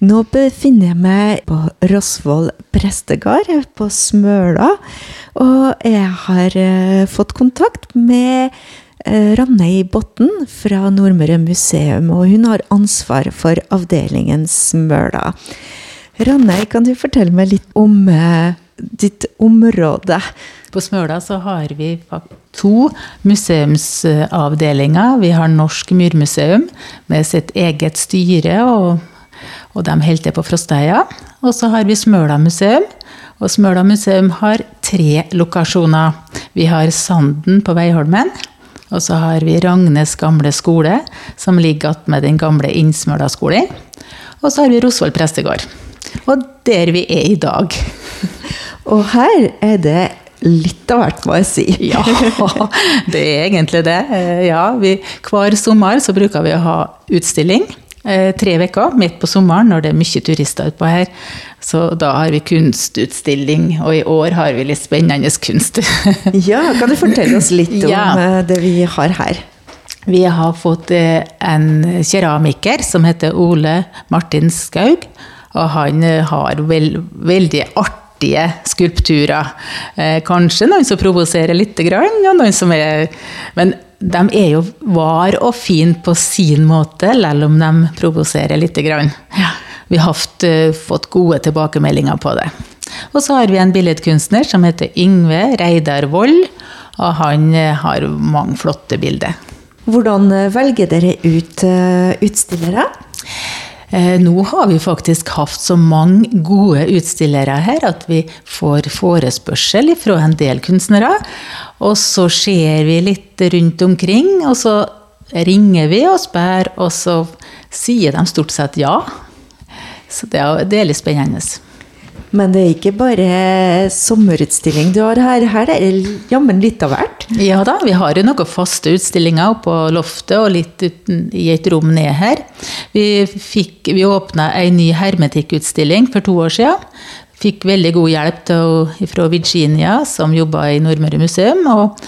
Nå befinner jeg meg på Rosvoll prestegard på Smøla, og jeg har eh, fått kontakt med eh, Rannei Botten fra Nordmøre museum, og hun har ansvar for avdelingen Smøla. Rannei, kan du fortelle meg litt om eh, ditt område? På Smøla så har vi to museumsavdelinger. Vi har Norsk myrmuseum med sitt eget styre, og, og de holder til på Frosteia. Og så har vi Smøla museum. Og Smøla museum har tre lokasjoner. Vi har Sanden på Veiholmen. Og så har vi Ragnes gamle skole, som ligger attmed den gamle Innsmøla skolen. Og så har vi Rosvoll prestegård. Og der vi er i dag. Og her er det litt av hvert, må jeg si. Ja, det er egentlig det. Eh, Ja, vi, hver sommer så bruker vi å ha utstilling. Eh, Tre uker midt på sommeren når det er mye turister utpå her. Så da har vi kunstutstilling, og i år har vi litt spennende kunst. Ja, kan du fortelle oss litt om Ja. eh, det vi har her? Vi har fått eh, en keramiker som heter Ole Martin Skaug. Og han har vel, veldig artige skulpturer. Eh, Kanskje noen som provoserer litt, grann, og noen som er Men de er jo var og fin på sin måte, selv om de provoserer litt. Grann. Ja. Vi har haft, eh, fått gode tilbakemeldinger på det. Og så har vi en billedkunstner som heter Yngve Reidar Vold. Og han eh, har mange flotte bilder. Hvordan eh, velger dere ut utstillere? Eh, Nå har vi faktisk hatt så mange gode utstillere her at vi får forespørsel fra en del kunstnere. Og så ser vi litt rundt omkring, og så ringer vi og spør, og så sier de stort sett ja. Så det er, litt spennende. Men det er ikke bare sommerutstilling du har her. Her er det jammen litt av hvert. Ja da, vi har jo noen faste utstillinger på loftet og litt uten, i et rom ned her. Vi, fikk- vi åpna ei ny hermetikkutstilling for to år siden. Fikk veldig god hjelp fra Virginia, som jobba i Nordmøre museum. Og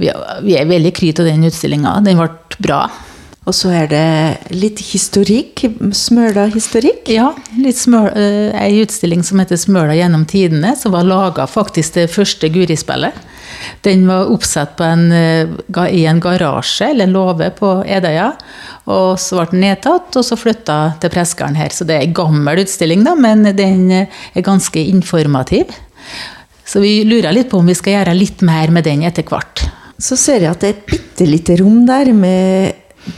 vi, vi er veldig kry av den utstillinga. Den ble bra. Og så er det litt historikk. Smøla-historikk. Ja, litt smøl, eh, ei utstilling som heter 'Smøla gjennom tidene', som var laga faktisk det første Guri-spillet. Den var oppsatt på en, eh, i en garasje, eller en låve, på Edøya. Og så ble den nedtatt, og så flytta til Preskeren her. Så det er ei gammel utstilling, da, men den eh, er ganske informativ. Så vi lurer litt på om vi skal gjøre litt mer med den etter hvert. Så ser jeg at det er et bitte lite rom der med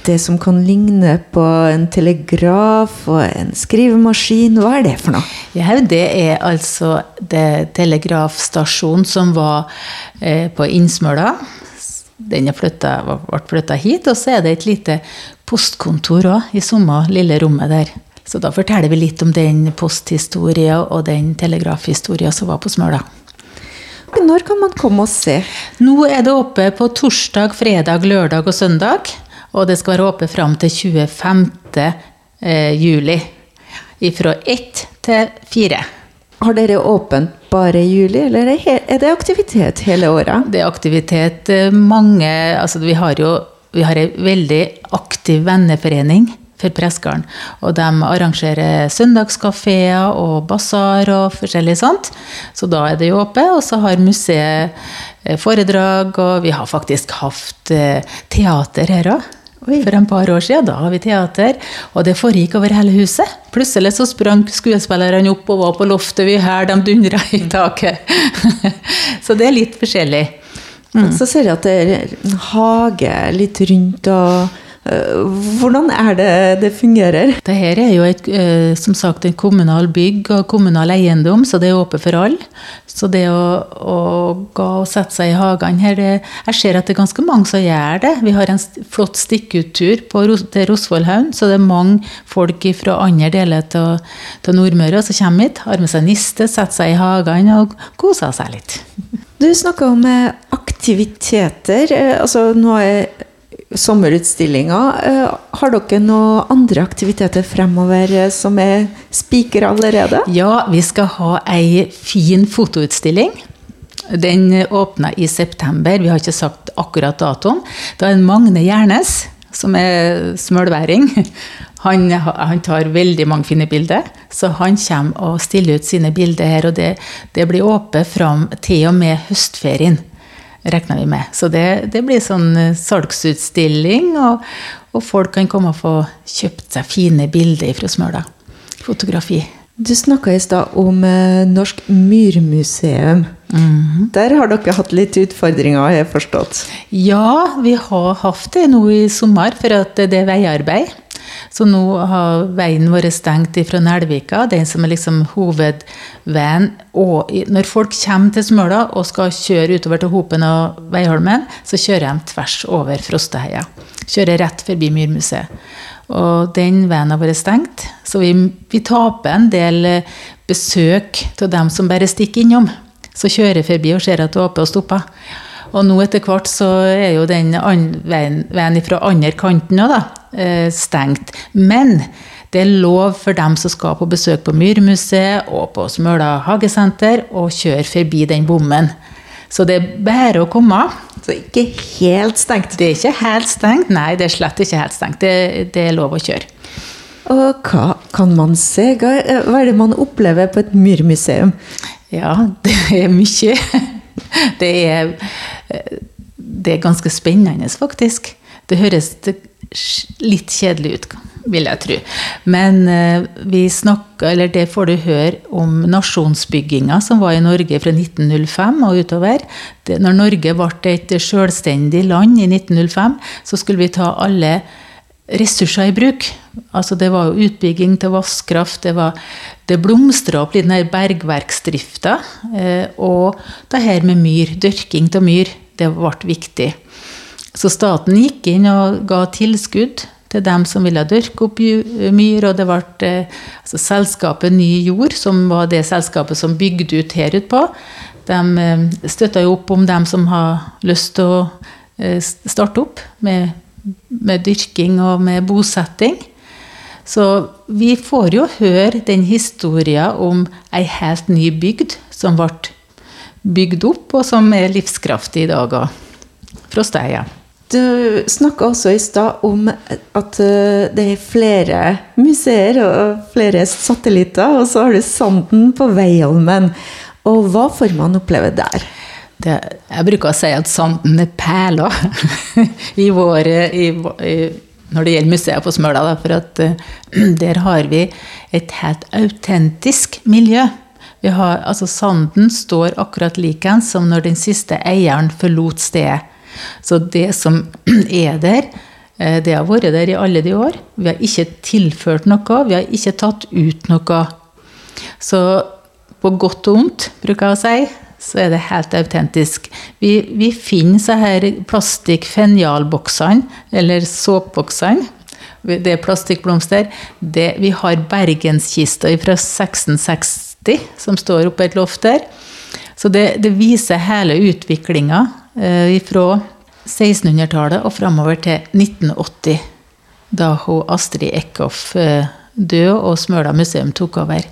det som kan ligne på en telegraf og en skrivemaskin. Hva er det for noe? Ja, det er altså det telegrafstasjonen som var eh, på Innsmøla. Den flyttet, ble flytta hit, og så er det et lite postkontor òg, i samme lille rommet der. Så da forteller vi litt om den posthistoria og den telegrafhistoria som var på Smøla. Når kan man komme og se? Nå er det oppe på torsdag, fredag, lørdag og søndag. Og det skal være åpent fram til 25. Eh, juli. Fra ett til fire. Har dere åpent bare i juli, eller er det aktivitet hele året? Det er aktivitet eh, mange altså Vi har jo vi har en veldig aktiv venneforening for Preskaren. Og de arrangerer søndagskafeer og basar og forskjellig sånt. Så da er det jo åpent. Og så har museet eh, foredrag, og vi har faktisk hatt teater her òg. Oi. For en par år siden, da har vi teater, og det foregikk over hele huset. Plutselig så sprang skuespillerne opp og var på loftet, vi her, de dundra i taket. så det er litt forskjellig. Så ser jeg at det er en hage litt rundt og Hvordan er det det fungerer? Dette er jo et, eh, som sagt en kommunal bygg og kommunal eiendom, så det er åpent for alle. Så det å, å gå og sette seg i hagene her det, Jeg ser at det er ganske mange som gjør det. Vi har en flott stikkuttur til Rosvollhaugen, så det er mange folk fra andre deler av Nordmøre som kommer hit, har med seg niste, setter seg i hagene og koser seg litt. Du snakka om eh, aktiviteter. eh, Altså nå er sommerutstillinga. Eh, Har dere noen andre aktiviteter fremover eh, som er spikra allerede? Ja, vi skal ha ei fin fotoutstilling. Den åpna i september, vi har ikke sagt akkurat datoen. Da er Magne Gjernes, som er smølværing. Han, han, tar veldig mange fine bilder, så han kommer og stiller ut sine bilder her. Og det, det blir åpent fram til og med høstferien, regner vi med. Så det, det blir sånn eh, salgsutstilling, og, og, folk kan komme og få kjøpt seg fine bilder fra Smøla. Fotografi. Du snakka i stad om eh, Norsk myrmuseum. Mm. Der har dere hatt litt utfordringer, har jeg forstått? Ja, vi har hatt det nå i sommer, for at det er veiarbeid. Så nå har veien vært stengt fra Nelvika, den som er liksom hovedveien. Og når folk kommer til Smøla og skal kjøre utover til Hopen og Veiholmen, så kjører de tvers over Frosteheia. Kjører rett forbi Myrmuseet. Og den veien har vært stengt, så vi, vi taper en del eh, besøk til dem som bare stikker innom. Så kjører forbi og ser at det er åpent og stopper. Og nå etter hvert så er jo den veien, veien fra andre kanten òg, da, stengt. Men det er lov for dem som skal på besøk på Myrmuseet og på Smøla hagesenter, å kjøre forbi den bommen. Så det er bare å komme. Så ikke helt stengt? Det er ikke helt stengt, nei. Det er slett ikke helt stengt. Det, det er lov å kjøre. Og hva kan man se? Hva er det man opplever på et myrmuseum? Ja, det er mye. Det er, det er ganske spennende, faktisk. Det høres litt kjedelig ut, vil jeg tro. Men eh, vi snakker, eller det får du høre om nasjonsbygginga som var i Norge fra 1905 og utover. Det, når Norge ble et selvstendig land i 1905, så skulle vi ta alle ressurser i bruk. Altså det var utbygging til vannkraft, det, var, det blomstra opp litt den bergverksdrifta. Eh, og det her med myr, dyrking av myr, det ble viktig. Så staten gikk inn og ga tilskudd til dem som ville dyrke opp myr. Og det ble eh, altså selskapet Ny Jord, som var det selskapet som bygde ut her utpå. De eh, støtta jo opp om dem som har lyst til å eh, starte opp med, med dyrking og med bosetting. Så vi får jo høre den historien om ei helt ny bygd som ble bygd opp, og som er livskraftig i dag òg. Frosteheia. Du snakka også i stad om at eh, det er flere museer og flere satellitter, og så har du Sanden på Veiholmen. Og hva får man oppleve der? Det, jeg bruker å si at Sanden er perla i vår, i, i, når det gjelder museet på Smøla. Da, for at uh, der har vi et helt autentisk miljø. Har, altså Sanden står akkurat likeens som når den siste eieren forlot stedet. Så det som er der, eh, det har vært der i alle de år. Vi har ikke tilført noe, vi har ikke tatt ut noe. Så på godt og vondt, bruker jeg å si, så er det helt autentisk. Vi, vi finner så her plastikk-fenjalboksene, eller såpboksene. Det er plastikkblomster. Det, vi har bergenskista fra 1660 som står oppe et loft der. Så det, det viser hele utviklinga fra 1600-tallet og framover til 1980, da hun Astrid Eckhoff eh, døde og Smøla museum tok over.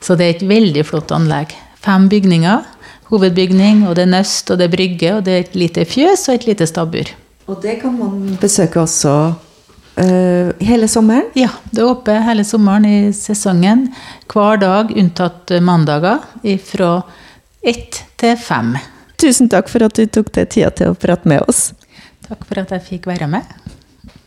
Så det er et veldig flott anlegg. Fem bygninger. Hovedbygning, og det er nøst, og det er brygge, og det er et lite fjøs og et lite stabbur. Og det kan man besøke også uh, hele sommeren? Ja, det er oppe hele sommeren i sesongen. Hver dag unntatt mandager fra ett til fem. Tusen takk for at du tok deg tida til å prate med oss. Takk for at jeg fikk være med.